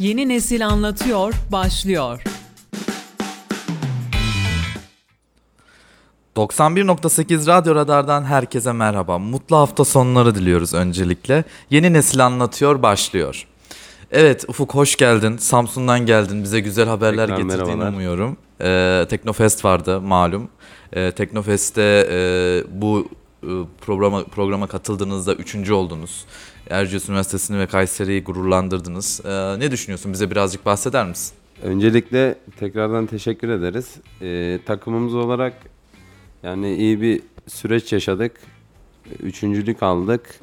Yeni Nesil Anlatıyor başlıyor. 91.8 Radyo Radar'dan herkese merhaba. Mutlu hafta sonları diliyoruz öncelikle. Yeni Nesil Anlatıyor başlıyor. Evet Ufuk hoş geldin. Samsun'dan geldin. Bize güzel haberler Tekrar getirdiğini merhabalar. umuyorum. Ee, Teknofest vardı malum. Ee, Teknofest'te e, bu e, programa programa katıldığınızda üçüncü oldunuz. Erciyes Üniversitesi'ni ve Kayseri'yi gururlandırdınız. Ee, ne düşünüyorsun? Bize birazcık bahseder misin? Öncelikle tekrardan teşekkür ederiz. Ee, takımımız olarak yani iyi bir süreç yaşadık. Üçüncülük aldık.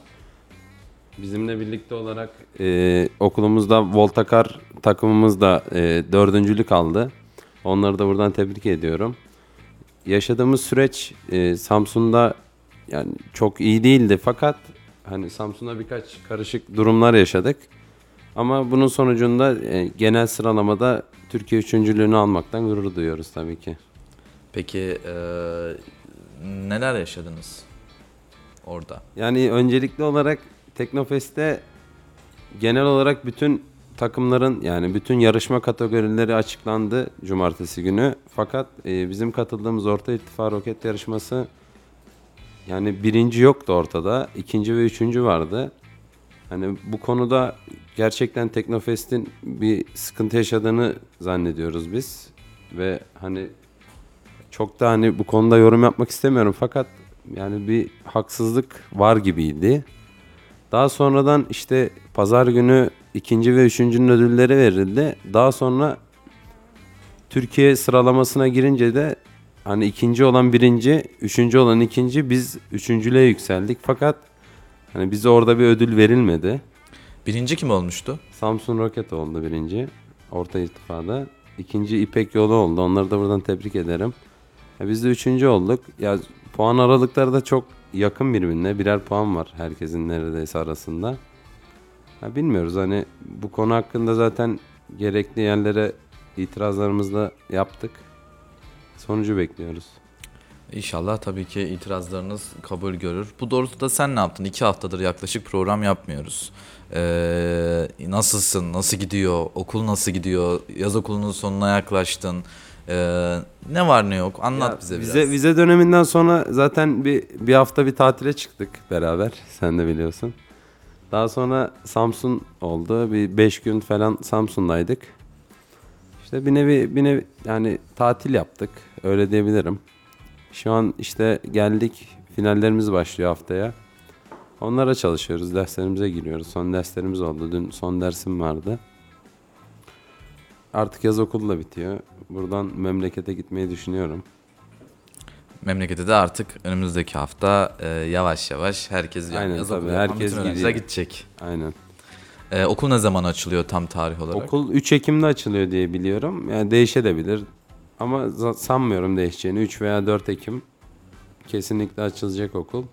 Bizimle birlikte olarak e, okulumuzda Voltakar takımımız da e, dördüncülük aldı. Onları da buradan tebrik ediyorum. Yaşadığımız süreç e, Samsun'da yani çok iyi değildi fakat hani Samsun'da birkaç karışık durumlar yaşadık. Ama bunun sonucunda e, genel sıralamada Türkiye üçüncülüğünü almaktan gurur duyuyoruz tabii ki. Peki e, neler yaşadınız orada? Yani öncelikli olarak Teknofest'te genel olarak bütün takımların yani bütün yarışma kategorileri açıklandı cumartesi günü. Fakat e, bizim katıldığımız Orta İrtifa Roket yarışması yani birinci yoktu ortada. ikinci ve üçüncü vardı. Hani bu konuda gerçekten Teknofest'in bir sıkıntı yaşadığını zannediyoruz biz. Ve hani çok da hani bu konuda yorum yapmak istemiyorum fakat yani bir haksızlık var gibiydi. Daha sonradan işte pazar günü ikinci ve üçüncünün ödülleri verildi. Daha sonra Türkiye sıralamasına girince de hani ikinci olan birinci, üçüncü olan ikinci biz üçüncülüğe yükseldik. Fakat hani bize orada bir ödül verilmedi. Birinci kim olmuştu? Samsun Roket oldu birinci. Orta irtifada. İkinci İpek Yolu oldu. Onları da buradan tebrik ederim. Ya biz de üçüncü olduk. Ya puan aralıkları da çok yakın birbirine. Birer puan var herkesin neredeyse arasında. Ya bilmiyoruz hani bu konu hakkında zaten gerekli yerlere itirazlarımızı da yaptık. Sonucu bekliyoruz. İnşallah tabii ki itirazlarınız kabul görür. Bu doğrultuda sen ne yaptın? İki haftadır yaklaşık program yapmıyoruz. Ee, nasılsın? Nasıl gidiyor? Okul nasıl gidiyor? Yaz okulunun sonuna yaklaştın. Ee, ne var ne yok? Anlat Ya bize biraz. Vize, vize döneminden sonra zaten bir, bir hafta bir tatile çıktık beraber. Sen de biliyorsun. Daha sonra Samsun oldu. Bir 5 gün falan Samsun'daydık. İşte bir nevi, bir nevi yani tatil yaptık. Öyle diyebilirim. Şu an işte geldik. Finallerimiz başlıyor haftaya. Onlara çalışıyoruz. Derslerimize giriyoruz. Son derslerimiz oldu. Dün son dersim vardı. Artık yaz okulu da bitiyor. Buradan memlekete gitmeyi düşünüyorum. Memlekete de artık önümüzdeki hafta e, yavaş yavaş herkes Aynen, yaz tabii, okulu herkes gidiyor. gidecek. Aynen. Ee, okul ne zaman açılıyor tam tarih olarak? Okul 3 Ekim'de açılıyor diye biliyorum. Yani değişebilir. Ama sanmıyorum değişeceğini. 3 veya 4 Ekim kesinlikle açılacak okul.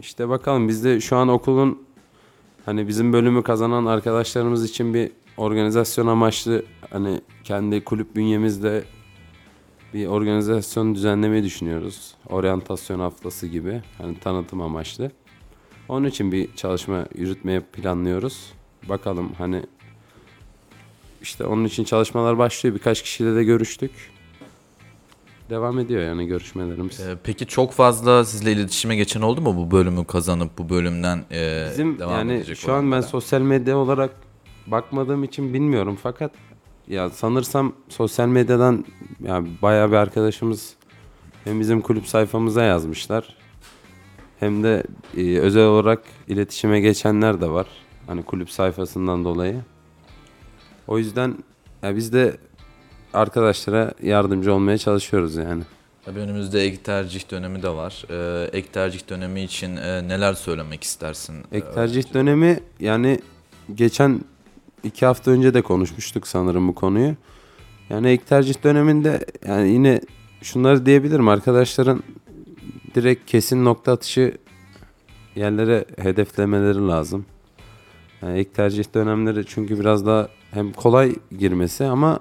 İşte bakalım biz de şu an okulun hani bizim bölümü kazanan arkadaşlarımız için bir organizasyon amaçlı hani kendi kulüp bünyemizde bir organizasyon düzenlemeyi düşünüyoruz. Oryantasyon haftası gibi hani tanıtım amaçlı. Onun için bir çalışma yürütmeye planlıyoruz. Bakalım hani işte onun için çalışmalar başlıyor. Birkaç kişiyle de görüştük. Devam ediyor yani görüşmelerimiz. Ee, peki çok fazla sizle iletişime geçen oldu mu bu bölümü kazanıp bu bölümden e, Bizim devam yani edecek şu an ben sosyal medya olarak bakmadığım için bilmiyorum fakat ya sanırsam sosyal medyadan ya bayağı bir arkadaşımız hem bizim kulüp sayfamıza yazmışlar hem de e, özel olarak iletişime geçenler de var. Hani kulüp sayfasından dolayı. O yüzden ya biz de arkadaşlara yardımcı olmaya çalışıyoruz yani. Tabii önümüzde ek tercih dönemi de var. Ee, ek tercih dönemi için e, neler söylemek istersin? Ek Ee, tercih dönemi yani geçen iki hafta önce de konuşmuştuk sanırım bu konuyu. Yani ek tercih döneminde yani yine şunları diyebilirim arkadaşların direkt kesin nokta atışı yerlere hedeflemeleri lazım. Yani ek tercih dönemleri çünkü biraz daha hem kolay girmesi ama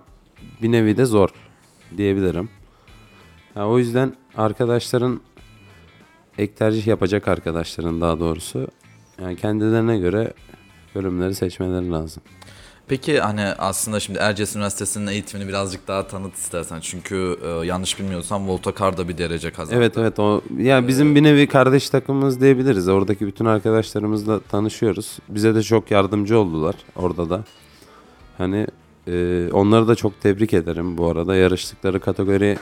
bir nevi de zor diyebilirim. Ya o yüzden arkadaşların ek tercih yapacak arkadaşların daha doğrusu yani kendilerine göre bölümleri seçmeleri lazım. Peki hani aslında şimdi Erciyes Üniversitesi'nin eğitimini birazcık daha tanıt istersen. Çünkü e, yanlış bilmiyorsam Voltakar da bir derece kazandı. Evet evet o ya bizim bir nevi kardeş takımımız diyebiliriz. Oradaki bütün arkadaşlarımızla tanışıyoruz. Bize de çok yardımcı oldular orada da. Hani e, onları da çok tebrik ederim bu arada. Yarıştıkları kategori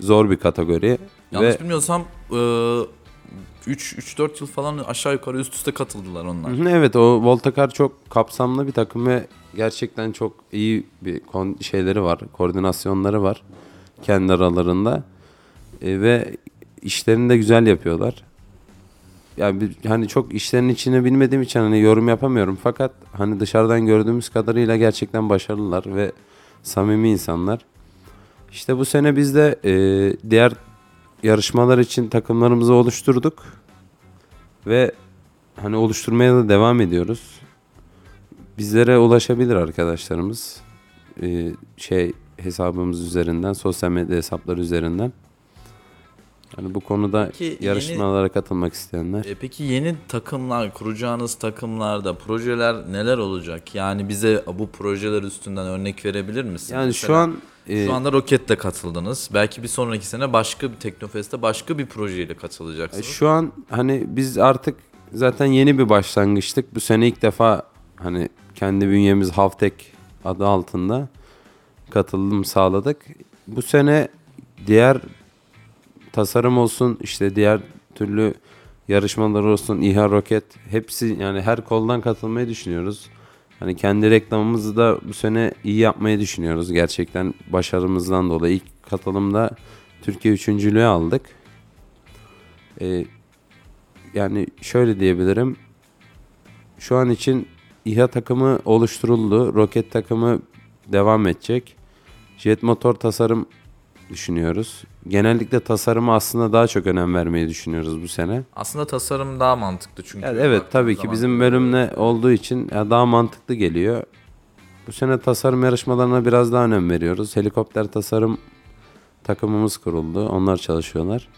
zor bir kategori Yanlış ve bilmiyorsam 3-4 yıl falan aşağı yukarı üst üste katıldılar onlar. Hı hı, evet o Voltakar çok kapsamlı bir takım ve gerçekten çok iyi bir kon- şeyleri var, koordinasyonları var kendi aralarında E, ve işlerini de güzel yapıyorlar. Yani bir- hani çok işlerin içine bilmediğim için hani yorum yapamıyorum fakat hani dışarıdan gördüğümüz kadarıyla gerçekten başarılılar ve samimi insanlar. İşte bu sene biz de e, diğer yarışmalar için takımlarımızı oluşturduk ve hani oluşturmaya da devam ediyoruz. Bizlere ulaşabilir arkadaşlarımız. Ee, şey hesabımız üzerinden, sosyal medya hesapları üzerinden. Yani bu konuda Peki yeni- yarışmalara katılmak isteyenler. E, peki yeni takımlar, kuracağınız takımlarda projeler neler olacak? Yani bize bu projeler üstünden örnek verebilir misin? Yani Mesela şu an e, şu anda Roket'le katıldınız. Belki bir sonraki sene başka bir Teknofest'te başka bir projeyle katılacaksınız. şu an hani biz artık zaten yeni bir başlangıçtık. Bu sene ilk defa hani kendi bünyemiz Havtek adı altında katılım sağladık. Bu sene diğer tasarım olsun işte diğer türlü yarışmalar olsun İHA Roket hepsi yani her koldan katılmayı düşünüyoruz. Hani kendi reklamımızı da bu sene iyi yapmayı düşünüyoruz. Gerçekten başarımızdan dolayı ilk katılımda Türkiye üçüncülüğü aldık. Ee, yani şöyle diyebilirim. Şu an için İHA takımı oluşturuldu. Roket takımı devam edecek. Jet motor tasarım düşünüyoruz. Genellikle tasarıma aslında daha çok önem vermeyi düşünüyoruz bu sene. Aslında tasarım daha mantıklı çünkü. Yani evet tabii ki bizim bölümle olduğu için ya daha mantıklı geliyor. Bu sene tasarım yarışmalarına biraz daha önem veriyoruz. Helikopter tasarım takımımız kuruldu. Onlar çalışıyorlar.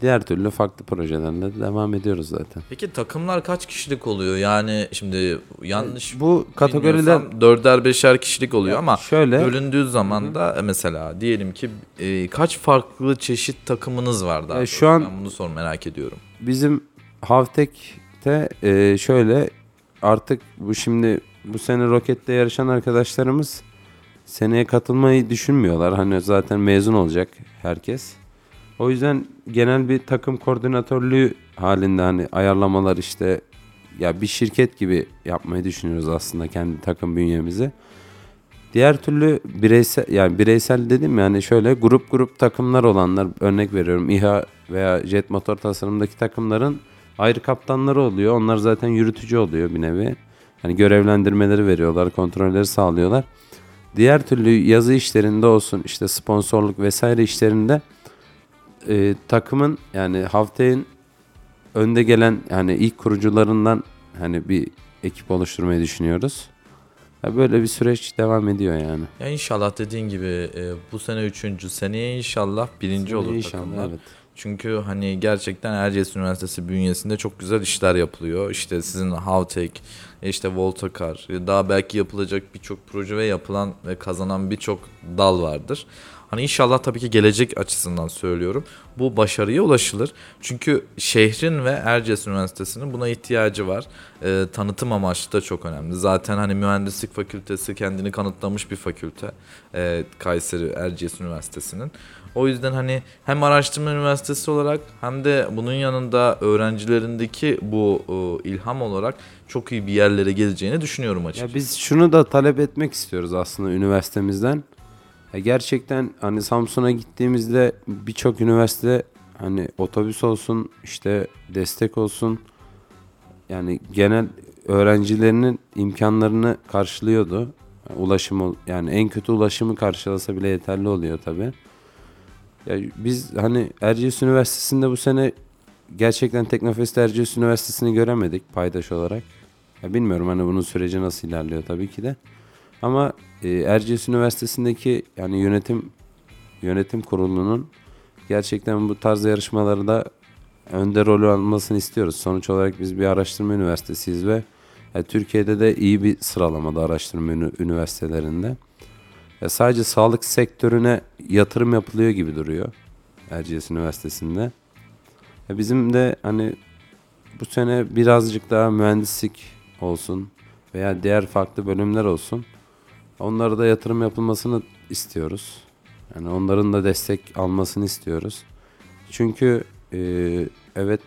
Diğer türlü farklı projelerle de devam ediyoruz zaten. Peki takımlar kaç kişilik oluyor? Yani şimdi yanlış Bu bilmiyorsam dörder beşer kişilik oluyor ama şöyle bölündüğü zaman da e, mesela diyelim ki e, kaç farklı çeşit takımınız var daha doğrusu? şu an- ben bunu sor merak ediyorum. bizim Havtek'te e, şöyle artık bu şimdi bu sene rokette yarışan arkadaşlarımız seneye katılmayı düşünmüyorlar. Hani zaten mezun olacak herkes. O yüzden genel bir takım koordinatörlüğü halinde hani ayarlamalar işte ya bir şirket gibi yapmayı düşünüyoruz aslında kendi takım bünyemizi. Diğer türlü bireysel yani bireysel dedim yani şöyle grup grup takımlar olanlar örnek veriyorum İHA veya jet motor tasarımdaki takımların ayrı kaptanları oluyor. Onlar zaten yürütücü oluyor bir nevi. Hani görevlendirmeleri veriyorlar, kontrolleri sağlıyorlar. Diğer türlü yazı işlerinde olsun işte sponsorluk vesaire işlerinde e, takımın yani haftayın önde gelen yani ilk kurucularından hani bir ekip oluşturmayı düşünüyoruz. Ya böyle bir süreç devam ediyor yani. Ya inşallah dediğin gibi e, bu sene üçüncü, seneye inşallah birinci olur İnşallah, takımlar. evet. Çünkü hani gerçekten Erciyes Üniversitesi bünyesinde çok güzel işler yapılıyor. İşte sizin Havtek, işte Voltakar, daha belki yapılacak birçok proje ve yapılan ve kazanan birçok dal vardır. Hani inşallah tabii ki gelecek açısından söylüyorum. Bu başarıya ulaşılır. Çünkü şehrin ve Erciyes Üniversitesi'nin buna ihtiyacı var. Ee, tanıtım amaçlı da çok önemli. Zaten hani mühendislik fakültesi kendini kanıtlamış bir fakülte. Ee, Kayseri Erciyes Üniversitesi'nin. O yüzden hani hem araştırma üniversitesi olarak hem de bunun yanında öğrencilerindeki bu e, ilham olarak çok iyi bir yerlere geleceğini düşünüyorum açıkçası. Ya biz şunu da talep etmek istiyoruz aslında üniversitemizden. Ya gerçekten hani Samsun'a gittiğimizde birçok üniversite hani otobüs olsun işte destek olsun yani genel öğrencilerinin imkanlarını karşılıyordu. Yani ulaşım ol- yani en kötü ulaşımı karşılasa bile yeterli oluyor tabi. Ya biz hani Erciyes Üniversitesi'nde bu sene gerçekten Teknofest Erciyes Üniversitesi'ni göremedik paydaş olarak. Ya bilmiyorum hani bunun süreci nasıl ilerliyor tabii ki de. Ama e, Erciyes Üniversitesi'ndeki yani yönetim yönetim kurulunun gerçekten bu tarz yarışmalarda önde rol almasını istiyoruz. Sonuç olarak biz bir araştırma üniversitesiyiz ve Ya Türkiye'de de iyi bir sıralamada araştırma üniversitelerinde. Ya sadece sağlık sektörüne yatırım yapılıyor gibi duruyor Erciyes Üniversitesi'nde. Ya bizim de hani bu sene birazcık daha mühendislik olsun veya diğer farklı bölümler olsun. Onlara da yatırım yapılmasını istiyoruz. Yani onların da destek almasını istiyoruz. Çünkü e, evet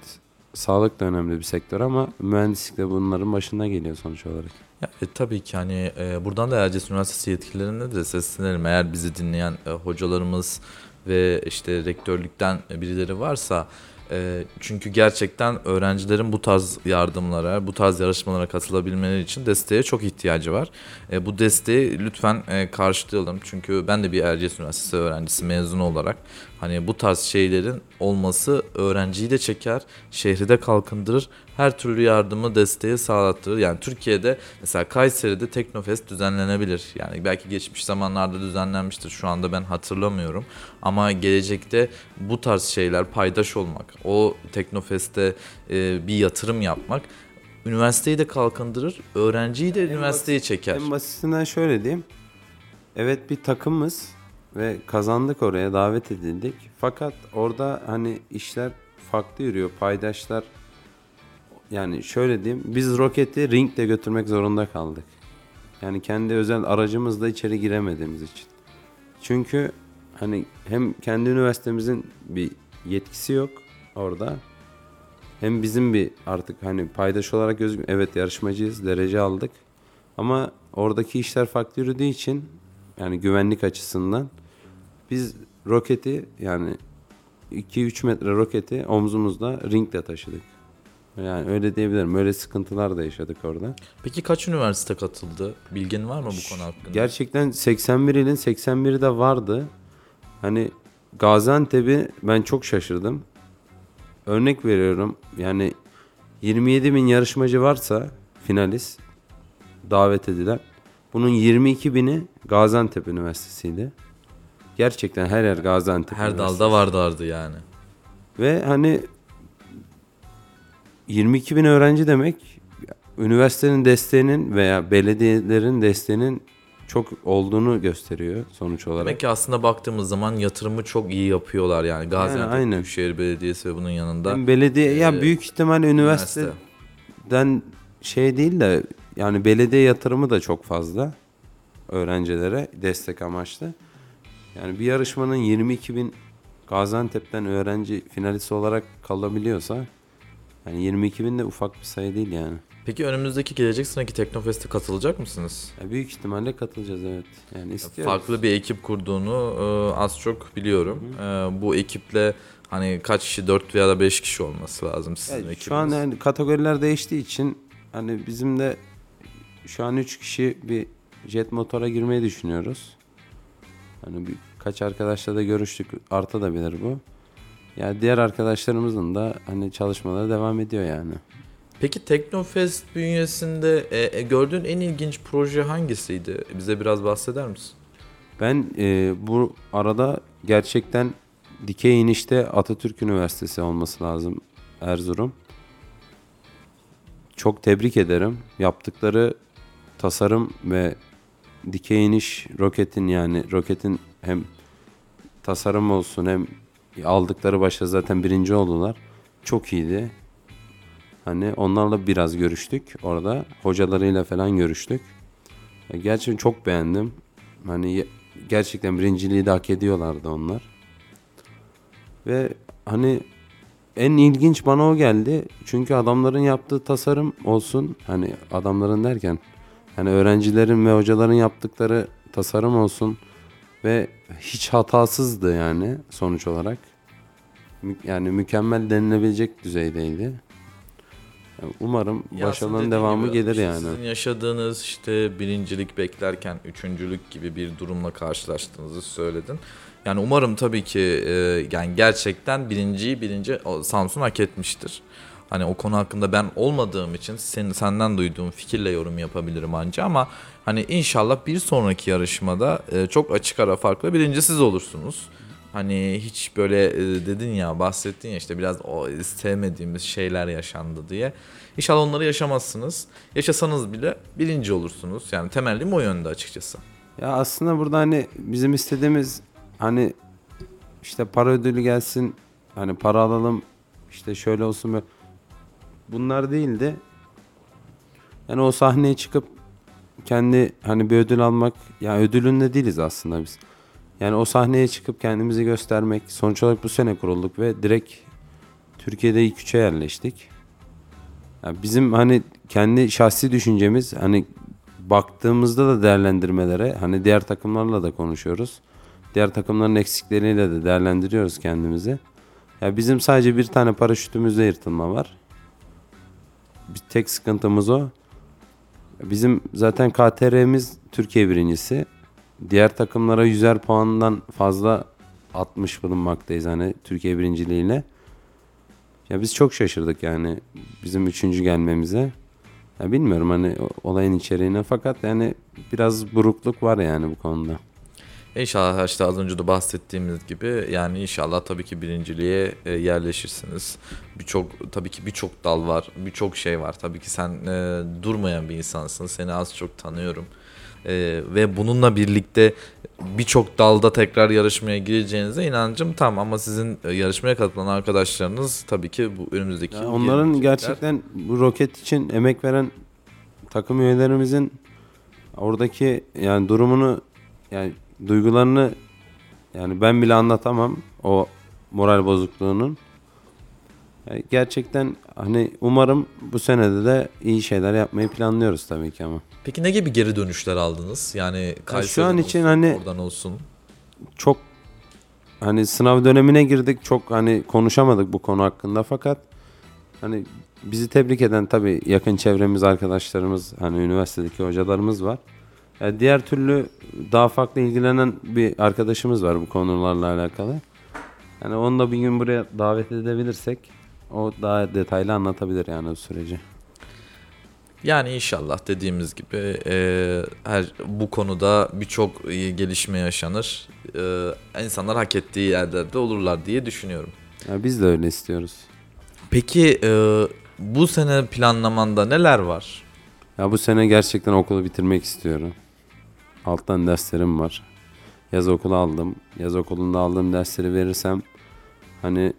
sağlık da önemli bir sektör ama mühendislik de bunların başına geliyor sonuç olarak. Ya, e, tabii ki hani e, buradan da Erciyes Üniversitesi yetkililerine de seslenelim. Eğer bizi dinleyen e, hocalarımız ve işte rektörlükten birileri varsa e, çünkü gerçekten öğrencilerin bu tarz yardımlara, bu tarz yarışmalara katılabilmeleri için desteğe çok ihtiyacı var. E, bu desteği lütfen e, karşılayalım. Çünkü ben de bir Erciyes Üniversitesi öğrencisi mezunu olarak hani bu tarz şeylerin olması öğrenciyi de çeker, şehri de kalkındırır. Her türlü yardımı, desteği sağlattırır. Yani Türkiye'de mesela Kayseri'de Teknofest düzenlenebilir. Yani belki geçmiş zamanlarda düzenlenmiştir. Şu anda ben hatırlamıyorum. Ama gelecekte bu tarz şeyler paydaş olmak, o Teknofest'te e, bir yatırım yapmak üniversiteyi de kalkındırır, öğrenciyi de üniversiteye çeker. En basitinden şöyle diyeyim. Evet bir takımız ve kazandık oraya davet edildik. Fakat orada hani işler farklı yürüyor. Paydaşlar yani şöyle diyeyim biz roketi ringde götürmek zorunda kaldık. Yani kendi özel aracımızla içeri giremediğimiz için. Çünkü hani hem kendi üniversitemizin bir yetkisi yok orada. Hem bizim bir artık hani paydaş olarak gözük evet yarışmacıyız derece aldık. Ama oradaki işler farklı yürüdüğü için yani güvenlik açısından biz roketi yani 2-3 metre roketi omzumuzda ringle taşıdık. Yani öyle diyebilirim. Öyle sıkıntılar da yaşadık orada. Peki kaç üniversite katıldı? Bilgin var mı bu konu hakkında? Gerçekten 81 ilin 81'i de vardı. Hani Gaziantep'i ben çok şaşırdım. Örnek veriyorum. Yani 27 bin yarışmacı varsa finalist davet edilen. Bunun 22 bini Gaziantep Üniversitesi'ydi. Gerçekten her yer Gaziantep Her Üniversitesi. dalda vardı vardı yani. Ve hani 22 bin öğrenci demek üniversitenin desteğinin veya belediyelerin desteğinin çok olduğunu gösteriyor sonuç olarak. Demek ki aslında baktığımız zaman yatırımı çok iyi yapıyorlar yani. Gaziantep aynen. Büyükşehir Belediyesi ve bunun yanında Hem belediye ya Ee, büyük ihtimal üniversite. üniversiteden şey değil de yani belediye yatırımı da çok fazla öğrencilere destek amaçlı. Yani bir yarışmanın 22 bin Gaziantep'ten öğrenci finalist olarak kalabiliyorsa yani 22 bin de ufak bir sayı değil yani. Peki önümüzdeki gelecek seneki Teknofest'e katılacak mısınız? Ya büyük ihtimalle katılacağız evet. Yani istiyoruz. Farklı bir ekip kurduğunu e, az çok biliyorum. E, bu ekiple hani kaç kişi 4 veya da 5 kişi olması lazım sizin Evet, ekibiniz. şu an yani kategoriler değiştiği için hani bizim de şu an 3 kişi bir jet motora girmeyi düşünüyoruz. Hani birkaç arkadaşla da görüştük. Artabilir bu. Yani diğer arkadaşlarımızın da hani çalışmaları devam ediyor yani. Peki Teknofest bünyesinde e, e, gördüğün en ilginç proje hangisiydi? Bize biraz bahseder misin? Ben e, bu arada gerçekten dikey inişte Atatürk Üniversitesi olması lazım Erzurum. Çok tebrik ederim. Yaptıkları tasarım ve dikey iniş roketin yani roketin hem tasarım olsun hem aldıkları başta zaten birinci oldular. Çok iyiydi. Hani onlarla biraz görüştük orada. Hocalarıyla falan görüştük. Gerçekten çok beğendim. Hani gerçekten birinciliği de hak ediyorlardı onlar. Ve hani en ilginç bana o geldi. Çünkü adamların yaptığı tasarım olsun. Hani adamların derken hani öğrencilerin ve hocaların yaptıkları tasarım olsun ve hiç hatasızdı yani sonuç olarak. Yani mükemmel denilebilecek düzeydeydi. Yani Umarım Ya dediğin devamı gibi, gelir yani. Sizin yaşadığınız işte birincilik beklerken üçüncülük gibi bir durumla karşılaştığınızı söyledin. Yani umarım tabii ki yani gerçekten birinciyi birinci Samsun hak etmiştir. Hani o konu hakkında ben olmadığım için senin senden duyduğum fikirle yorum yapabilirim anca ama hani inşallah bir sonraki yarışmada e, çok açık ara farklı birinci siz olursunuz. Hani hiç böyle e, dedin ya bahsettin ya işte biraz o sevmediğimiz şeyler yaşandı diye. İnşallah onları yaşamazsınız. Yaşasanız bile birinci olursunuz. Yani temellim o yönde açıkçası. Ya aslında burada hani bizim istediğimiz hani işte para ödülü gelsin, hani para alalım, işte şöyle olsun böyle. Bunlar değildi. Yani o sahneye çıkıp kendi hani bir ödül almak, ya ödülünde değiliz aslında biz. Yani o sahneye çıkıp kendimizi göstermek. Sonuç olarak bu sene kurulduk ve direkt Türkiye'de ilk üçe yerleştik. Ya bizim hani kendi şahsi düşüncemiz hani baktığımızda da değerlendirmelere hani diğer takımlarla da konuşuyoruz. Diğer takımların eksikleriyle de değerlendiriyoruz kendimizi. Ya bizim sadece bir tane paraşütümüzde yırtılma var. Bir tek sıkıntımız o. Bizim zaten KTR'miz Türkiye birincisi. Diğer takımlara 100'er puandan fazla atmış bulunmaktayız hani Türkiye birinciliğiyle. Ya biz çok şaşırdık yani bizim üçüncü gelmemize. Ya bilmiyorum hani olayın içeriğine fakat yani biraz burukluk var yani bu konuda. İnşallah işte az önce de bahsettiğimiz gibi yani inşallah tabii ki birinciliğe e, yerleşirsiniz. Birçok tabii ki birçok dal var, birçok şey var. Tabii ki sen e, durmayan bir insansın. Seni az çok tanıyorum. E, ve bununla birlikte birçok dalda tekrar yarışmaya gireceğinize inancım tam ama sizin e, yarışmaya katılan arkadaşlarınız tabii ki bu önümüzdeki Ya onların gerçekten bu roket için emek veren takım üyelerimizin oradaki yani durumunu yani duygularını yani ben bile anlatamam o moral bozukluğunun. Yani gerçekten hani umarım bu senede de iyi şeyler yapmayı planlıyoruz tabii ki ama. Peki ne gibi geri dönüşler aldınız? Yani Kayseri'den an için olsun, hani- oradan olsun. çok hani sınav dönemine girdik. Çok hani konuşamadık bu konu hakkında fakat hani bizi tebrik eden tabii yakın çevremiz, arkadaşlarımız, hani üniversitedeki hocalarımız var. Yani diğer türlü daha farklı ilgilenen bir arkadaşımız var bu konularla alakalı. Yani onu da bir gün buraya davet edebilirsek o daha detaylı anlatabilir yani bu süreci. Yani inşallah dediğimiz gibi e, her bu konuda birçok e, gelişme yaşanır. E, insanlar hak ettiği yerlerde olurlar diye düşünüyorum. Ya biz de öyle istiyoruz. Peki e, bu sene planlamanda neler var? Ya bu sene gerçekten okulu bitirmek istiyorum. Alttan derslerim var. Yaz okulu aldım. Yaz okulunda aldığım dersleri verirsem hani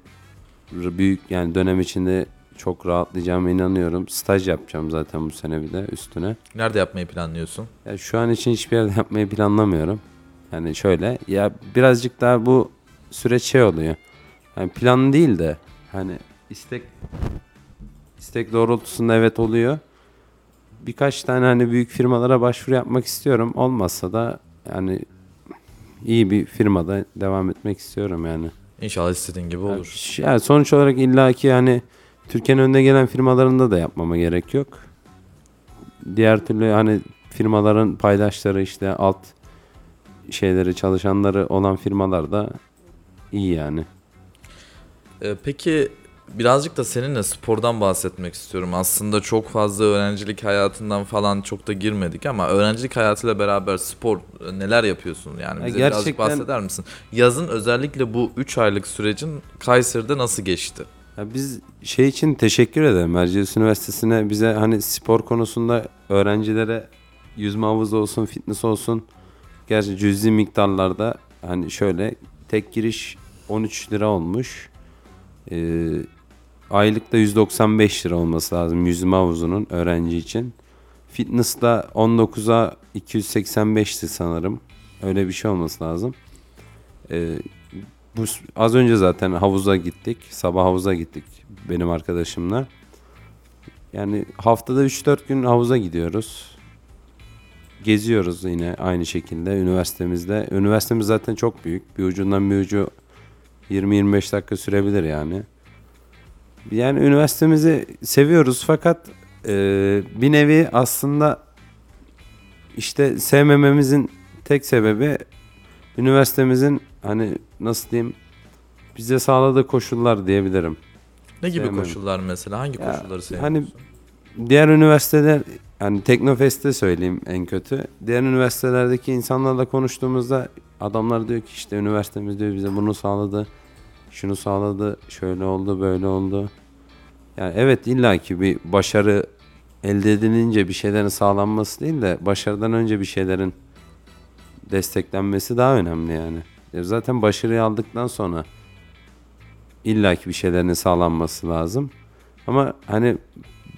büyük yani dönem içinde çok rahatlayacağıma inanıyorum. Staj yapacağım zaten bu sene bir de üstüne. Nerede yapmayı planlıyorsun? Ya şu an için hiçbir yerde yapmayı planlamıyorum. Yani şöyle ya birazcık daha bu süreç şey oluyor. Yani plan değil de hani istek istek doğrultusunda evet oluyor. Birkaç tane hani büyük firmalara başvuru yapmak istiyorum. Olmazsa da yani iyi bir firmada devam etmek istiyorum yani. İnşallah istediğin gibi olur. Yani sonuç olarak illaki yani Türkiye'nin önde gelen firmalarında da yapmama gerek yok. Diğer türlü hani firmaların paydaşları işte alt şeyleri çalışanları olan firmalar da iyi yani. E, peki birazcık da seninle spordan bahsetmek istiyorum. Aslında çok fazla öğrencilik hayatından falan çok da girmedik ama öğrencilik hayatıyla beraber spor e, neler yapıyorsun? Yani Ya bize birazcık gerçekten- bahseder misin? Yazın özellikle bu 3 aylık sürecin Kayseri'de nasıl geçti? Ya biz şey için teşekkür ederim. Erciyes Üniversitesi'ne bize hani spor konusunda öğrencilere yüzme havuzu olsun, fitness olsun gerçi cüzi miktarlarda hani şöyle tek giriş 13 lira olmuş. Ee, aylıkta 195 lira olması lazım yüzme havuzunun öğrenci için. Fitness'ta 19'a 285'ti sanırım. Öyle bir şey olması lazım. Ee, bu az önce zaten havuza gittik. Sabah havuza gittik benim arkadaşımla. Yani haftada 3-4 gün havuza gidiyoruz. Geziyoruz yine aynı şekilde üniversitemizde. Üniversitemiz zaten çok büyük. Bir ucundan bir ucu 20-25 dakika sürebilir yani. Yani üniversitemizi seviyoruz fakat e, bir nevi aslında işte sevmememizin tek sebebi üniversitemizin hani nasıl diyeyim bize sağladığı koşullar diyebilirim. Ne gibi Sevmem. koşullar mesela? Hangi Ya, koşulları seviyorsun? hani Diğer üniversiteler hani Teknofest'te söyleyeyim en kötü. Diğer üniversitelerdeki insanlarla konuştuğumuzda adamlar diyor ki işte üniversitemiz diyor bize bunu sağladı. Şunu sağladı. Şöyle oldu, böyle oldu. Yani evet illaki bir başarı elde edilince bir şeylerin sağlanması değil de başarıdan önce bir şeylerin desteklenmesi daha önemli yani. E Zaten başarıyı aldıktan sonra illaki bir şeylerin sağlanması lazım. Ama hani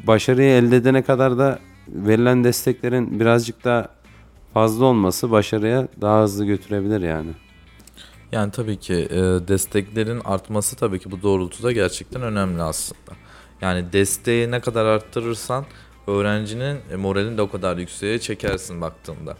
başarıyı elde edene kadar da verilen desteklerin birazcık daha fazla olması başarıya daha hızlı götürebilir yani. Yani tabii ki e, desteklerin artması tabii ki bu doğrultuda gerçekten önemli aslında. Yani desteği ne kadar arttırırsan öğrencinin e, moralini de o kadar yükseğe çekersin baktığında.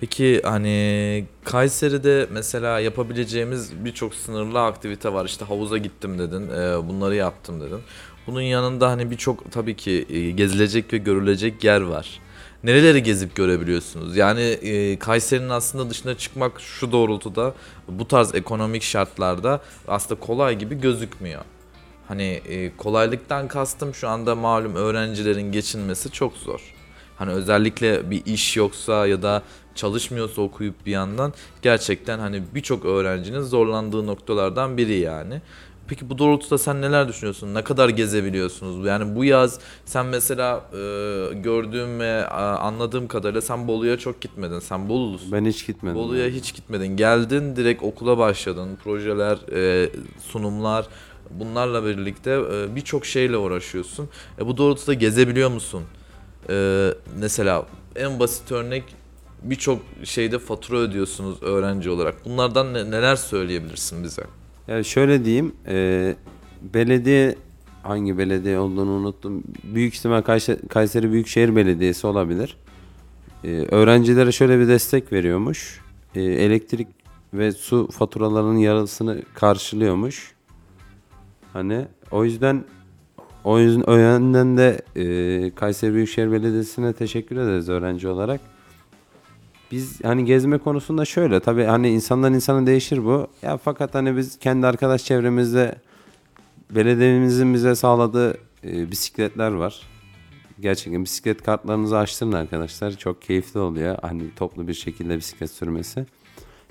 Peki hani Kayseri'de mesela yapabileceğimiz birçok sınırlı aktivite var. İşte havuza gittim dedin, e, bunları yaptım dedin. Bunun yanında hani birçok tabii ki e, gezilecek ve görülecek yer var. Nereleri gezip görebiliyorsunuz? Yani e, Kayseri'nin aslında dışına çıkmak şu doğrultuda bu tarz ekonomik şartlarda aslında kolay gibi gözükmüyor. Hani e, kolaylıktan kastım şu anda malum öğrencilerin geçinmesi çok zor. Hani özellikle bir iş yoksa ya da çalışmıyorsa okuyup bir yandan gerçekten hani birçok öğrencinin zorlandığı noktalardan biri yani. Peki bu doğrultuda sen neler düşünüyorsun? Ne kadar gezebiliyorsunuz? Yani bu yaz sen mesela e, gördüğüm ve anladığım kadarıyla sen Bolu'ya çok gitmedin. Sen Bolulusun. Ben hiç gitmedim. Bolu'ya hiç gitmedin. Geldin direkt okula başladın. Projeler, e, sunumlar bunlarla birlikte e, birçok şeyle uğraşıyorsun. E, bu doğrultuda gezebiliyor musun? E, mesela en basit örnek birçok şeyde fatura ödüyorsunuz öğrenci olarak. Bunlardan ne- neler söyleyebilirsin bize? Ya şöyle diyeyim, e, belediye hangi belediye olduğunu unuttum. Büyük ihtimal Kayseri, Büyükşehir Belediyesi olabilir. E, öğrencilere şöyle bir destek veriyormuş. E, elektrik ve su faturalarının yarısını karşılıyormuş. Hani o yüzden o yüzden o yönden de e, Kayseri Büyükşehir Belediyesi'ne teşekkür ederiz öğrenci olarak. Biz hani gezme konusunda şöyle tabii hani insandan insana değişir bu. Ya fakat hani biz kendi arkadaş çevremizde belediyemizin bize sağladığı e, bisikletler var. Gerçekten bisiklet kartlarınızı açtırın arkadaşlar. Çok keyifli oluyor. Hani toplu bir şekilde bisiklet sürmesi.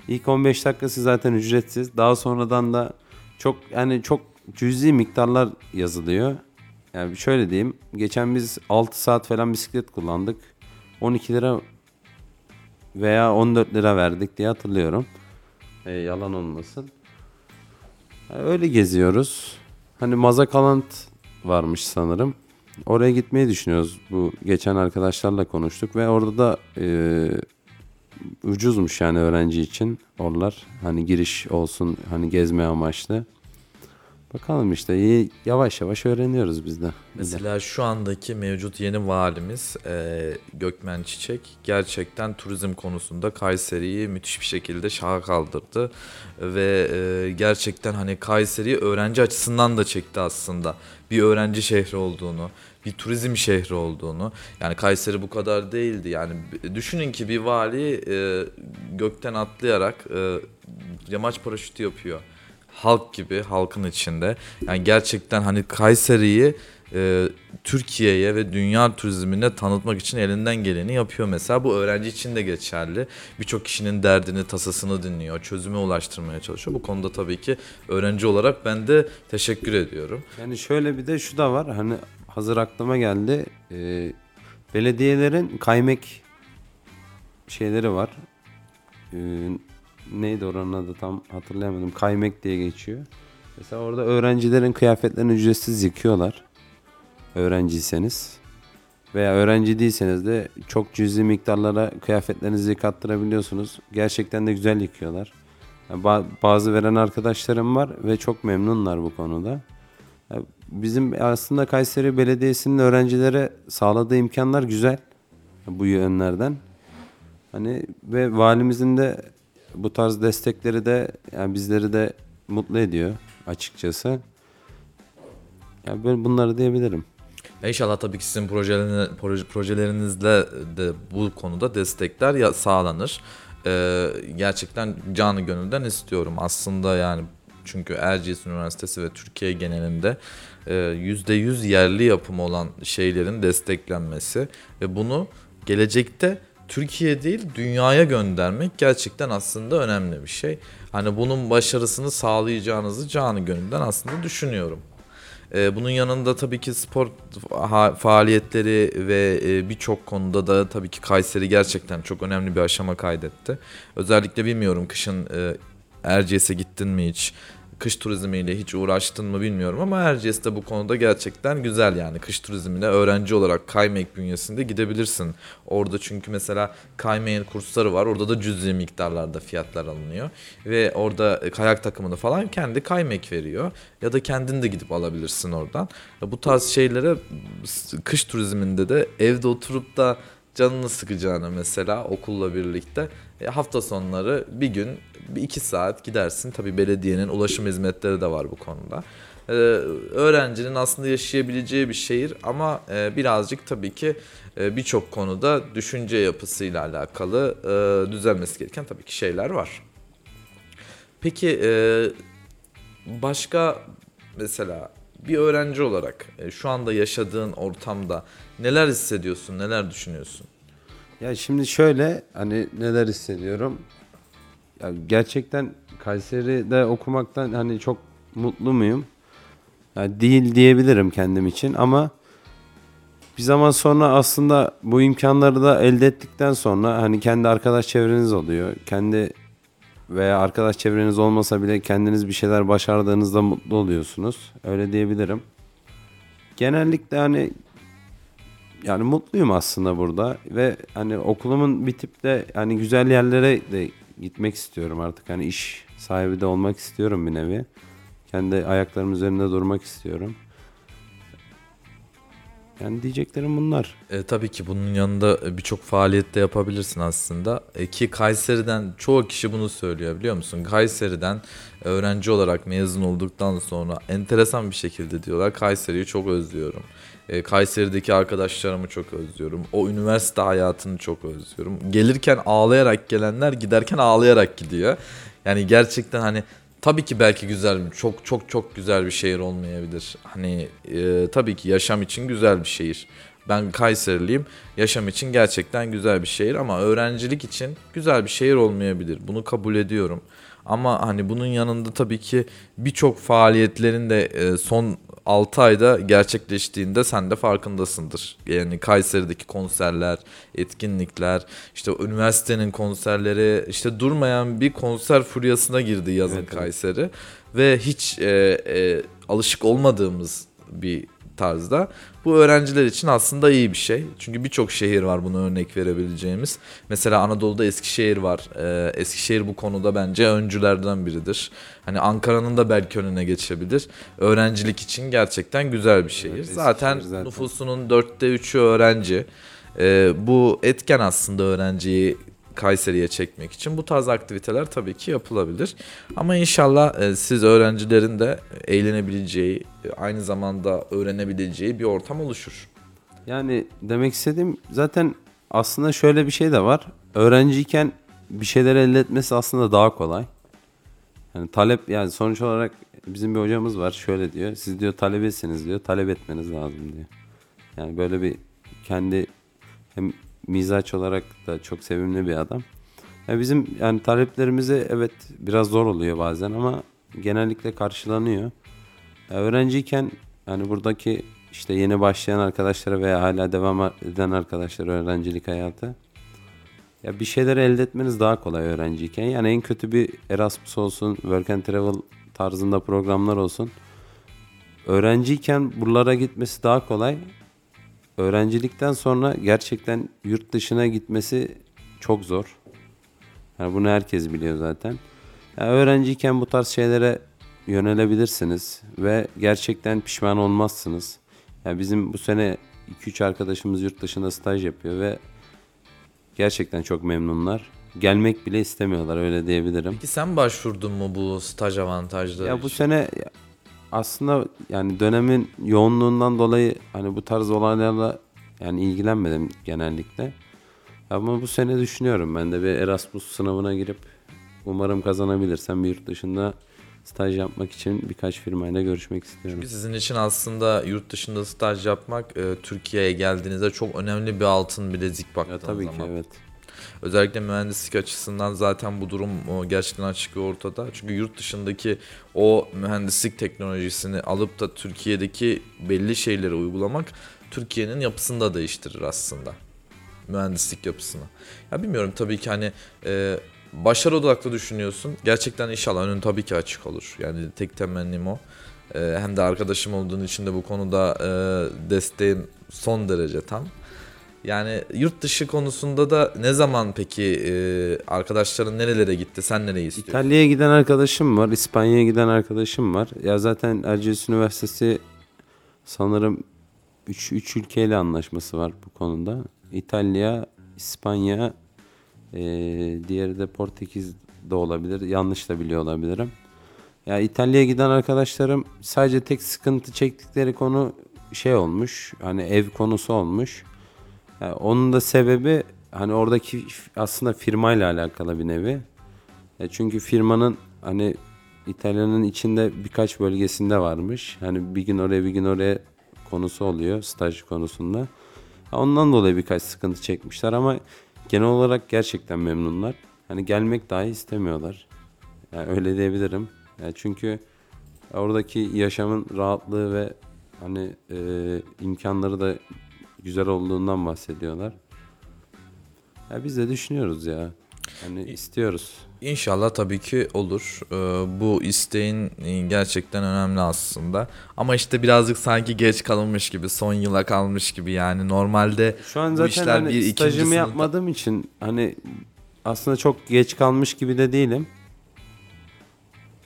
İlk 15 dakikası zaten ücretsiz. Daha sonradan da çok yani çok cüzi miktarlar yazılıyor. Yani şöyle diyeyim. Geçen biz 6 saat falan bisiklet kullandık. 12 lira veya 14 lira verdik diye hatırlıyorum. E, yalan olmasın. E, öyle geziyoruz. Hani Mazakalant varmış sanırım. Oraya gitmeyi düşünüyoruz. Bu geçen arkadaşlarla konuştuk ve orada da e, ucuzmuş yani öğrenci için oralar. Hani giriş olsun hani gezme amaçlı. Bakalım işte yavaş yavaş öğreniyoruz biz de. Mesela şu andaki mevcut yeni valimiz e, Gökmen Çiçek gerçekten turizm konusunda Kayseri'yi müthiş bir şekilde şaha kaldırdı ve e, gerçekten hani Kayseri'yi öğrenci açısından da çekti aslında. Bir öğrenci şehri olduğunu, bir turizm şehri olduğunu. Yani Kayseri bu kadar değildi. Yani düşünün ki bir vali e, gökten atlayarak e, yamaç paraşütü yapıyor halk gibi halkın içinde. Yani gerçekten hani Kayseri'yi e, Türkiye'ye ve dünya turizmine tanıtmak için elinden geleni yapıyor mesela. Bu öğrenci için de geçerli. Birçok kişinin derdini, tasasını dinliyor, çözüme ulaştırmaya çalışıyor. Bu konuda tabii ki öğrenci olarak ben de teşekkür ediyorum. Yani şöyle bir de şu da var. Hani hazır aklıma geldi. Ee, belediyelerin kaymek şeyleri var. Ee, neydi oranın adı tam hatırlayamadım. Kaymek diye geçiyor. Mesela orada öğrencilerin kıyafetlerini ücretsiz yıkıyorlar. Öğrenciyseniz. Veya öğrenci değilseniz de çok cüzi miktarlara kıyafetlerinizi yıkattırabiliyorsunuz. Gerçekten de güzel yıkıyorlar. Yani ba- bazı veren arkadaşlarım var ve çok memnunlar bu konuda. Ya Bizim aslında Kayseri Belediyesi'nin öğrencilere sağladığı imkanlar güzel bu yönlerden. Hani ve valimizin de bu tarz destekleri de yani bizleri de mutlu ediyor açıkçası. Yani ben bunları diyebilirim. Ya İnşallah tabii ki sizin projelerine, proje, projelerinizle de bu konuda destekler ya, sağlanır. Ee, gerçekten canı gönülden istiyorum aslında yani çünkü Erciyes Üniversitesi ve Türkiye genelinde e, %100 yerli yapım olan şeylerin desteklenmesi ve bunu gelecekte Türkiye değil dünyaya göndermek gerçekten aslında önemli bir şey. Hani bunun başarısını sağlayacağınızı canı gönülden aslında düşünüyorum. Ee, bunun yanında tabii ki spor faaliyetleri ve e, birçok konuda da tabii ki Kayseri gerçekten çok önemli bir aşama kaydetti. Özellikle bilmiyorum kışın e, Erciyes'e gittin mi hiç? Kış turizmiyle hiç uğraştın mı bilmiyorum ama Erciyes de bu konuda gerçekten güzel yani. Kış turizmine öğrenci olarak Kaymek bünyesinde gidebilirsin. Orada çünkü mesela Kaymek'in kursları var. Orada da cüzi miktarlarda fiyatlar alınıyor. Ve orada e, kayak takımını falan kendi Kaymek veriyor. Ya da kendin de gidip alabilirsin oradan. Bu tarz şeylere kış turizminde de evde oturup da canını sıkacağına mesela okulla birlikte e, hafta sonları bir gün bir iki saat gidersin. Tabii belediyenin ulaşım hizmetleri de var bu konuda. Ee, öğrencinin aslında yaşayabileceği bir şehir ama e, birazcık tabii ki e, birçok konuda düşünce yapısıyla alakalı e, düzelmesi gereken tabii ki şeyler var. Peki e, başka mesela bir öğrenci olarak e, şu anda yaşadığın ortamda neler hissediyorsun, neler düşünüyorsun? Ya şimdi şöyle hani neler hissediyorum. Ya gerçekten Kayseri'de okumaktan hani çok mutlu muyum? Ya değil diyebilirim kendim için ama bir zaman sonra aslında bu imkanları da elde ettikten sonra hani kendi arkadaş çevreniz oluyor. Kendi veya arkadaş çevreniz olmasa bile kendiniz bir şeyler başardığınızda mutlu oluyorsunuz. Öyle diyebilirim. Genellikle hani yani mutluyum aslında burada ve hani okulumun bitip de hani güzel yerlere de gitmek istiyorum artık. Hani iş sahibi de olmak istiyorum bir nevi. Kendi ayaklarım üzerinde durmak istiyorum. Yani diyeceklerim bunlar. E, tabii ki bunun yanında birçok faaliyet de yapabilirsin aslında. E, ki Kayseri'den çoğu kişi bunu söylüyor biliyor musun? Kayseri'den öğrenci olarak mezun olduktan sonra enteresan bir şekilde diyorlar Kayseri'yi çok özlüyorum. E, Kayseri'deki arkadaşlarımı çok özlüyorum. O üniversite hayatını çok özlüyorum. Gelirken ağlayarak gelenler giderken ağlayarak gidiyor. Yani gerçekten hani Tabii ki belki güzel, çok çok çok güzel bir şehir olmayabilir. Hani e, tabii ki yaşam için güzel bir şehir. Ben Kayseriliyim. Yaşam için gerçekten güzel bir şehir ama öğrencilik için güzel bir şehir olmayabilir. Bunu kabul ediyorum. Ama hani bunun yanında tabii ki birçok faaliyetlerin de e, son 6 ayda gerçekleştiğinde sen de farkındasındır. Yani Kayseri'deki konserler, etkinlikler, işte üniversitenin konserleri, işte durmayan bir konser furyasına girdi yazın Evet, evet. Kayseri. Ve hiç e, e, alışık olmadığımız bir tarzda. Bu öğrenciler için aslında iyi bir şey. Çünkü birçok şehir var buna örnek verebileceğimiz. Mesela Anadolu'da Eskişehir var. Ee, Eskişehir bu konuda bence öncülerden biridir. Hani Ankara'nın da belki önüne geçebilir. Öğrencilik için gerçekten güzel bir şehir. Evet, zaten, zaten. nüfusunun dörtte üçü öğrenci. Ee, bu etken aslında öğrenciyi Kayseri'ye çekmek için bu tarz aktiviteler tabii ki yapılabilir. Ama inşallah e, siz öğrencilerin de eğlenebileceği, aynı zamanda öğrenebileceği bir ortam oluşur. Yani demek istediğim zaten aslında şöyle bir şey de var. Öğrenciyken bir şeyler elde etmesi aslında daha kolay. Yani talep yani sonuç olarak bizim bir hocamız var şöyle diyor. Siz diyor talebesiniz diyor. Talep etmeniz lazım diyor. Yani böyle bir kendi hem mizaç olarak da çok sevimli bir adam. Ya bizim yani taleplerimize evet biraz zor oluyor bazen ama genellikle karşılanıyor. Ya öğrenciyken yani buradaki işte yeni başlayan arkadaşlara veya hala devam eden arkadaşlara öğrencilik hayatı ya bir şeyler elde etmeniz daha kolay öğrenciyken. Yani en kötü bir Erasmus olsun, Work and Travel tarzında programlar olsun. Öğrenciyken buralara gitmesi daha kolay. Öğrencilikten sonra gerçekten yurt dışına gitmesi çok zor. Yani bunu herkes biliyor zaten. Yani öğrenciyken bu tarz şeylere yönelebilirsiniz ve gerçekten pişman olmazsınız. Yani bizim bu sene 2-3 arkadaşımız yurt dışında staj yapıyor ve gerçekten çok memnunlar. Gelmek bile istemiyorlar öyle diyebilirim. Peki sen başvurdun mu bu staj avantajları Ya bu için? sene aslında yani dönemin yoğunluğundan dolayı hani bu tarz olaylarla yani ilgilenmedim genellikle. Ama bu sene düşünüyorum ben de bir Erasmus sınavına girip umarım kazanabilirsem bir yurt dışında staj yapmak için birkaç firmayla görüşmek istiyorum. Sizin için aslında yurt dışında staj yapmak e, Türkiye'ye geldiğinizde çok önemli bir altın bilezik baktığınız Ya tabii ki zaman. evet. Özellikle mühendislik açısından zaten bu durum gerçekten açık ve ortada. Çünkü yurt dışındaki o mühendislik teknolojisini alıp da Türkiye'deki belli şeyleri uygulamak Türkiye'nin yapısını da değiştirir aslında. Mühendislik yapısını. Ya bilmiyorum tabii ki hani e, başarı odaklı düşünüyorsun. Gerçekten inşallah önün tabii ki açık olur. Yani tek temennim o. E, hem de arkadaşım olduğun için de bu konuda e, desteğim son derece tam. Yani yurt dışı konusunda da ne zaman peki e, arkadaşların nerelere gitti? Sen nereyi istiyorsun? İtalya'ya giden arkadaşım var, İspanya'ya giden arkadaşım var. Ya zaten Erciyes Üniversitesi sanırım 3 3 ülkeyle anlaşması var bu konuda. İtalya, İspanya, eee diğeri de Portekiz de olabilir. Yanlış da biliyor olabilirim. Ya İtalya'ya giden arkadaşlarım sadece tek sıkıntı çektikleri konu şey olmuş. Hani ev konusu olmuş. Ya onun da sebebi hani oradaki aslında firmayla alakalı bir nevi. Ya çünkü firmanın hani İtalya'nın içinde birkaç bölgesinde varmış. Hani bir gün oraya bir gün oraya konusu oluyor staj konusunda. Ondan dolayı birkaç sıkıntı çekmişler ama genel olarak gerçekten memnunlar. Hani gelmek dahi istemiyorlar. Yani öyle diyebilirim. Yani çünkü oradaki yaşamın rahatlığı ve hani e, imkanları da güzel olduğundan bahsediyorlar. Ya biz de düşünüyoruz ya. Hani istiyoruz. İnşallah tabii ki olur. Ee, bu isteğin e, gerçekten önemli aslında. Ama işte birazcık sanki geç kalınmış gibi, son yıla kalmış gibi yani. Normalde Şu an bu zaten işler hani bir stajımı sınıfta- yapmadığım için hani aslında çok geç kalmış gibi de değilim.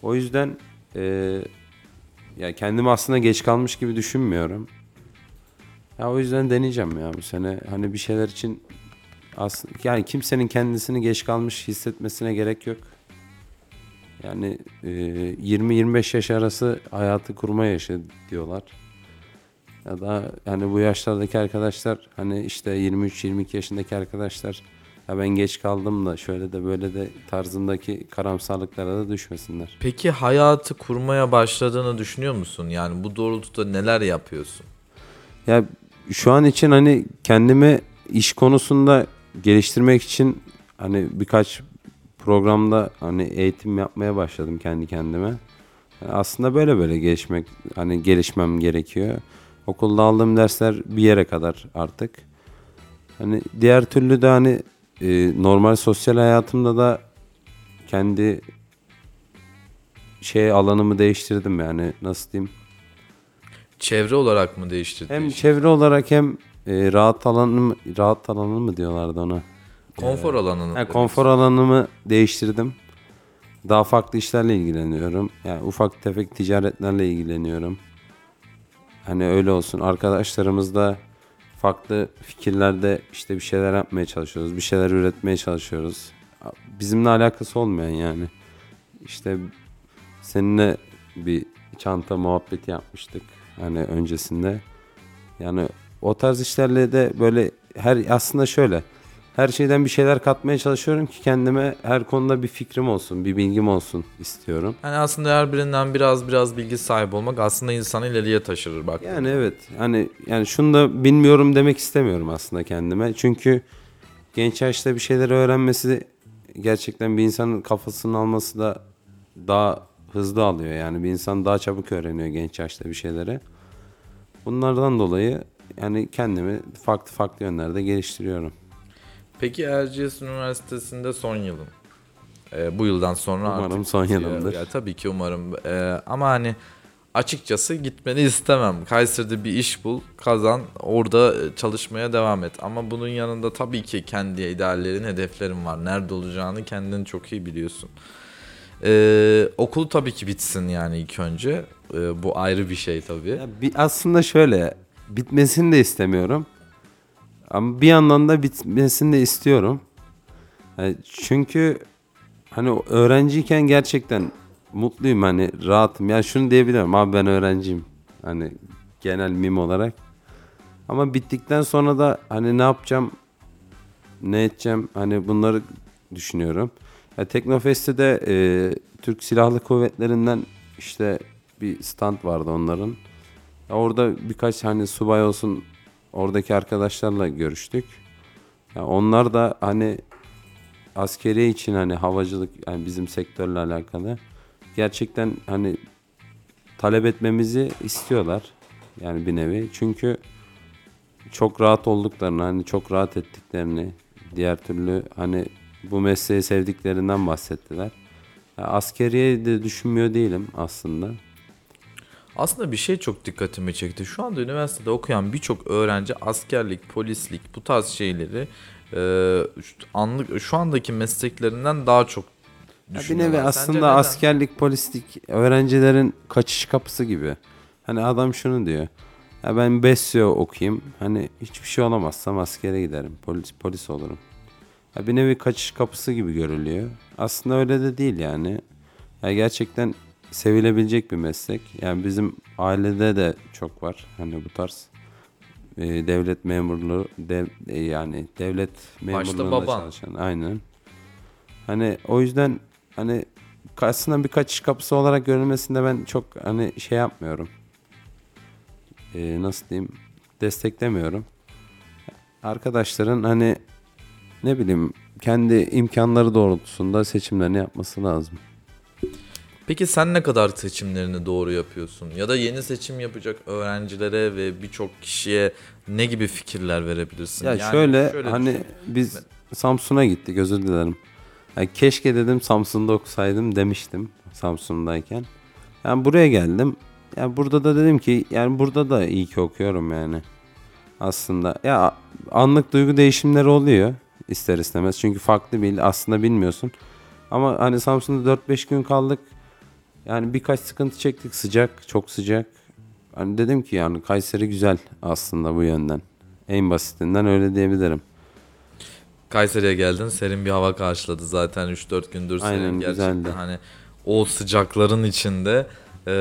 O yüzden eee ya kendimi aslında geç kalmış gibi düşünmüyorum. Ya o yüzden deneyeceğim ya bu sene. Hani bir şeyler için aslında yani kimsenin kendisini geç kalmış hissetmesine gerek yok. Yani eee, 20-25 yaş arası hayatı kurma yaşı diyorlar. Ya da hani bu yaşlardaki arkadaşlar hani işte 23-22 yaşındaki arkadaşlar ya ben geç kaldım da şöyle de böyle de tarzındaki karamsarlıklara da düşmesinler. Peki hayatı kurmaya başladığını düşünüyor musun? Yani bu doğrultuda neler yapıyorsun? Ya şu an için hani kendimi iş konusunda geliştirmek için hani birkaç programda hani eğitim yapmaya başladım kendi kendime. Yani aslında böyle böyle gelişmek hani gelişmem gerekiyor. Okulda aldığım dersler bir yere kadar artık. Hani diğer türlü de hani e, normal sosyal hayatımda da kendi şey alanımı değiştirdim yani nasıl diyeyim? Çevre olarak mı değiştirdin? Hem çevre olarak hem e, rahat alanım rahat alanı mı diyorlardı ona? Konfor alanını. Yani konfor alanımı değiştirdim. Daha farklı işlerle ilgileniyorum. Yani ufak tefek ticaretlerle ilgileniyorum. Hani öyle olsun. Arkadaşlarımızla farklı fikirlerde işte bir şeyler yapmaya çalışıyoruz. Bir şeyler üretmeye çalışıyoruz. Bizimle alakası olmayan yani. İşte seninle bir çanta muhabbeti yapmıştık. Hani öncesinde. Yani o tarz işlerle de böyle her aslında şöyle her şeyden bir şeyler katmaya çalışıyorum ki kendime her konuda bir fikrim olsun, bir bilgim olsun istiyorum. Yani aslında her birinden biraz biraz bilgi sahibi olmak aslında insanı ileriye taşırır bak. Yani evet hani yani şunu da bilmiyorum demek istemiyorum aslında kendime. Çünkü genç yaşta bir şeyler öğrenmesi gerçekten bir insanın kafasını alması da daha hızlı alıyor. Yani bir insan daha çabuk öğreniyor genç yaşta bir şeyleri. Bunlardan dolayı yani kendimi farklı farklı yönlerde geliştiriyorum. Peki Erciyes Üniversitesi'nde son yılın. Ee, bu yıldan sonra Umarım artık son bitiyor. yılımdır. Ya, tabii ki umarım. Ee, ama hani açıkçası gitmeni istemem. Kayseri'de bir iş bul, kazan, orada e, çalışmaya devam et. Ama bunun yanında tabii ki kendi ideallerin, hedeflerin var. Nerede olacağını kendin çok iyi biliyorsun. Ee, okul tabii ki bitsin yani ilk önce. Ee, bu ayrı bir şey tabii. Ya bir aslında şöyle bitmesini de istemiyorum. Ama bir yandan da bitmesini de istiyorum. Yani çünkü hani öğrenciyken gerçekten mutluyum hani rahatım. Yani şunu diyebilirim abi ben öğrenciyim. Hani genel mim olarak. Ama bittikten sonra da hani ne yapacağım ne edeceğim hani bunları düşünüyorum. Ya Teknofest'te de e, Türk Silahlı Kuvvetleri'nden işte bir stand vardı onların. Ya orada birkaç hani subay olsun oradaki arkadaşlarla görüştük. Ya onlar da hani askeri için hani havacılık yani bizim sektörle alakalı gerçekten hani talep etmemizi istiyorlar. Yani bir nevi. Çünkü çok rahat olduklarını, hani çok rahat ettiklerini, diğer türlü hani bu mesleği sevdiklerinden bahsettiler. Askeriye de düşünmüyor değilim aslında. Aslında bir şey çok dikkatimi çekti. Şu anda üniversitede okuyan birçok öğrenci askerlik, polislik bu tarz şeyleri e, anlık şu andaki mesleklerinden daha çok Ya bir düşünüyorlar. nevi aslında askerlik, polislik öğrencilerin kaçış kapısı gibi. Hani adam şunu diyor. Ya ben Besyo okuyayım. Hani hiçbir şey olamazsam askere giderim. Polis polis olurum. Ya bir nevi kaçış kapısı gibi görülüyor. Aslında öyle de değil yani. Ya gerçekten sevilebilecek bir meslek. Yani bizim ailede de çok var. Hani bu tarz e, devlet memurluğu dev, e, yani devlet memurluğunda çalışan aynen. Hani o yüzden hani aslında bir kaçış kapısı olarak görülmesinde ben çok hani şey yapmıyorum. Ee, nasıl diyeyim? Desteklemiyorum. Arkadaşların hani ne bileyim kendi imkanları doğrultusunda seçimlerini yapması lazım. Peki sen ne kadar seçimlerini doğru yapıyorsun? Ya da yeni seçim yapacak öğrencilere ve birçok kişiye ne gibi fikirler verebilirsin? Ya Yani şöyle, hani düşün. biz Samsun'a gittik özür dilerim. Yani keşke dedim Samsun'da okusaydım demiştim Samsun'dayken. Yani buraya geldim. Yani burada da dedim ki yani burada da iyi ki okuyorum yani. Aslında ya anlık duygu değişimleri oluyor ister istemez. Çünkü farklı bir il aslında bilmiyorsun. Ama hani Samsun'da 4-5 gün kaldık. Yani birkaç sıkıntı çektik sıcak çok sıcak. Hani dedim ki yani Kayseri güzel aslında bu yönden. En basitinden öyle diyebilirim. Kayseri'ye geldin serin bir hava karşıladı zaten 3-4 gündür senin Aynen, gerçekten güzeldi. hani o sıcakların içinde e,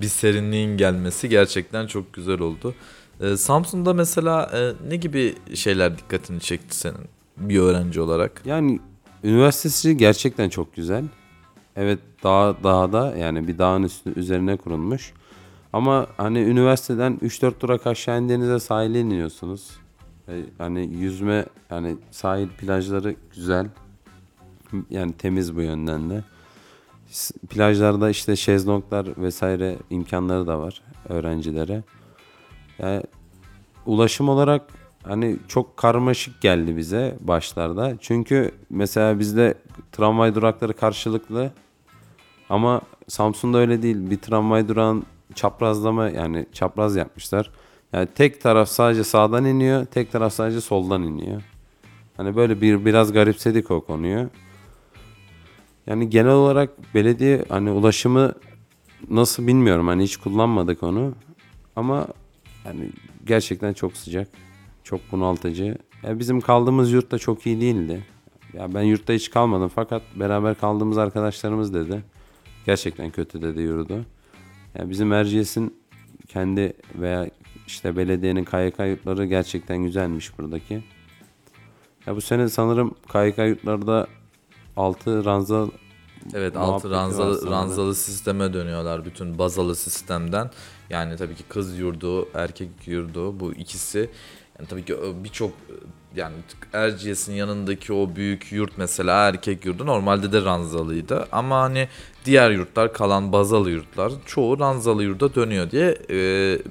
bir serinliğin gelmesi gerçekten çok güzel oldu. E, Samsun'da mesela e, ne gibi şeyler dikkatini çekti senin bir öğrenci olarak? Yani üniversitesi gerçekten çok güzel. Evet dağ dağda yani bir dağın üstü üzerine kurulmuş. Ama hani üniversiteden 3-4 durak aşağı indiğinizde sahile iniyorsunuz. Hani yüzme yani sahil plajları güzel. Yani temiz bu yönden de. Plajlarda işte şezlonglar vesaire imkanları da var öğrencilere. Yani ulaşım olarak hani çok karmaşık geldi bize başlarda. Çünkü mesela bizde tramvay durakları karşılıklı ama Samsun'da öyle değil. Bir tramvay durağın çaprazlama yani çapraz yapmışlar. Yani tek taraf sadece sağdan iniyor, tek taraf sadece soldan iniyor. Hani böyle bir biraz garipsedik o konuyu. Yani genel olarak belediye hani ulaşımı nasıl bilmiyorum. Hani hiç kullanmadık onu. Ama yani gerçekten çok sıcak. Çok bunaltıcı. Ya bizim kaldığımız yurt da çok iyi değildi. Ya ben yurtta hiç kalmadım fakat beraber kaldığımız arkadaşlarımız dedi. Gerçekten kötü dedi yurdu. Ya bizim Erciyes'in kendi veya işte belediyenin KYK yurtları gerçekten güzelmiş buradaki. Ya bu sene sanırım KYK yurtlarda altı ranza Evet altı ranzalı, ranzalı sisteme dönüyorlar bütün bazalı sistemden. Yani tabii ki kız yurdu, erkek yurdu bu ikisi. Yani tabii ki ö- birçok yani Erciyes'in yanındaki o büyük yurt mesela erkek yurdu normalde de ranzalıydı. Ama hani diğer yurtlar kalan bazalı yurtlar çoğu ranzalı yurda dönüyor diye e,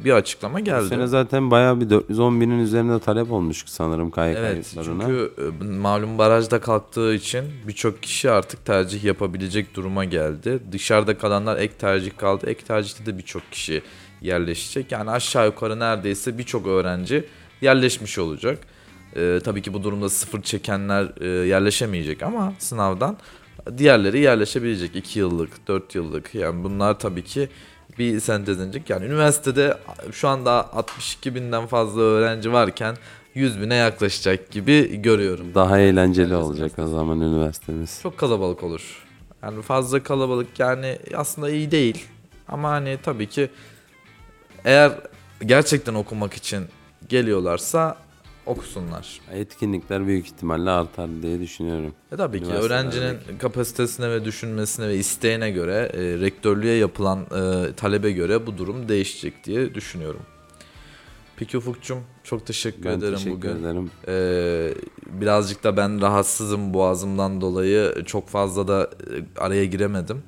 bir açıklama Bu geldi. sene zaten bayağı bir 410 binin üzerinde talep olmuş sanırım KYK Evet yurtlarına. çünkü e, malum barajda kalktığı için birçok kişi artık tercih yapabilecek duruma geldi. Dışarıda kalanlar ek tercih kaldı. Ek tercihte de birçok kişi yerleşecek. Yani aşağı yukarı neredeyse birçok öğrenci yerleşmiş olacak. E, tabii ki bu durumda sıfır çekenler e, yerleşemeyecek ama sınavdan diğerleri yerleşebilecek. 2 yıllık, 4 yıllık yani bunlar tabii ki bir sentezlenecek. Yani üniversitede şu anda 62 binden fazla öğrenci varken 100 bine yaklaşacak gibi görüyorum. Daha eğlenceli olacak o zaman üniversitemiz. Çok kalabalık olur. Yani fazla kalabalık yani aslında iyi değil. Ama hani tabii ki eğer gerçekten okumak için geliyorlarsa okusunlar. Etkinlikler büyük ihtimalle artar diye düşünüyorum. E tabii ki öğrencinin kapasitesine ve düşünmesine ve isteğine göre e, rektörlüğe yapılan e, talebe göre bu durum değişecek diye düşünüyorum. Peki Ufuk'cum çok teşekkür Ben ederim teşekkür bugün. ederim. Ee, birazcık da ben rahatsızım boğazımdan dolayı çok fazla da e, araya giremedim.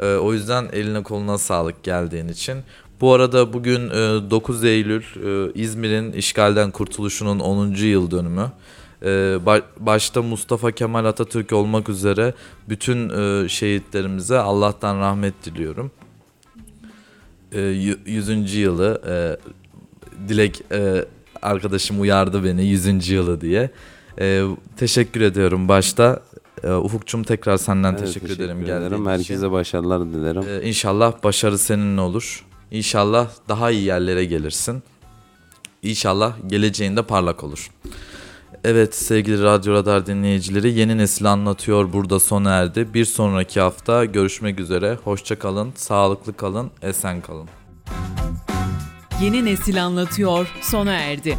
Ee, o yüzden eline koluna sağlık geldiğin için. Bu arada bugün e, 9 Eylül e, İzmir'in işgalden kurtuluşunun 10. yıl dönümü. Ee, ba- başta Mustafa Kemal Atatürk olmak üzere bütün e, şehitlerimize Allah'tan rahmet diliyorum. Ee, yü- 100. yılı e, Dilek e, arkadaşım uyardı beni 100. yılı diye. E, teşekkür ediyorum başta. E, Ufukçum tekrar senden Evet, teşekkür, ederim geldiğin ederim. için. Herkese başarılar dilerim. E, inşallah başarı seninle olur. İnşallah daha iyi yerlere gelirsin. İnşallah geleceğinde parlak olur. Evet sevgili Radyo Radar dinleyicileri yeni nesil anlatıyor burada sona erdi. Bir sonraki hafta görüşmek üzere. Hoşça kalın, sağlıklı kalın, esen kalın. Yeni nesil anlatıyor sona erdi.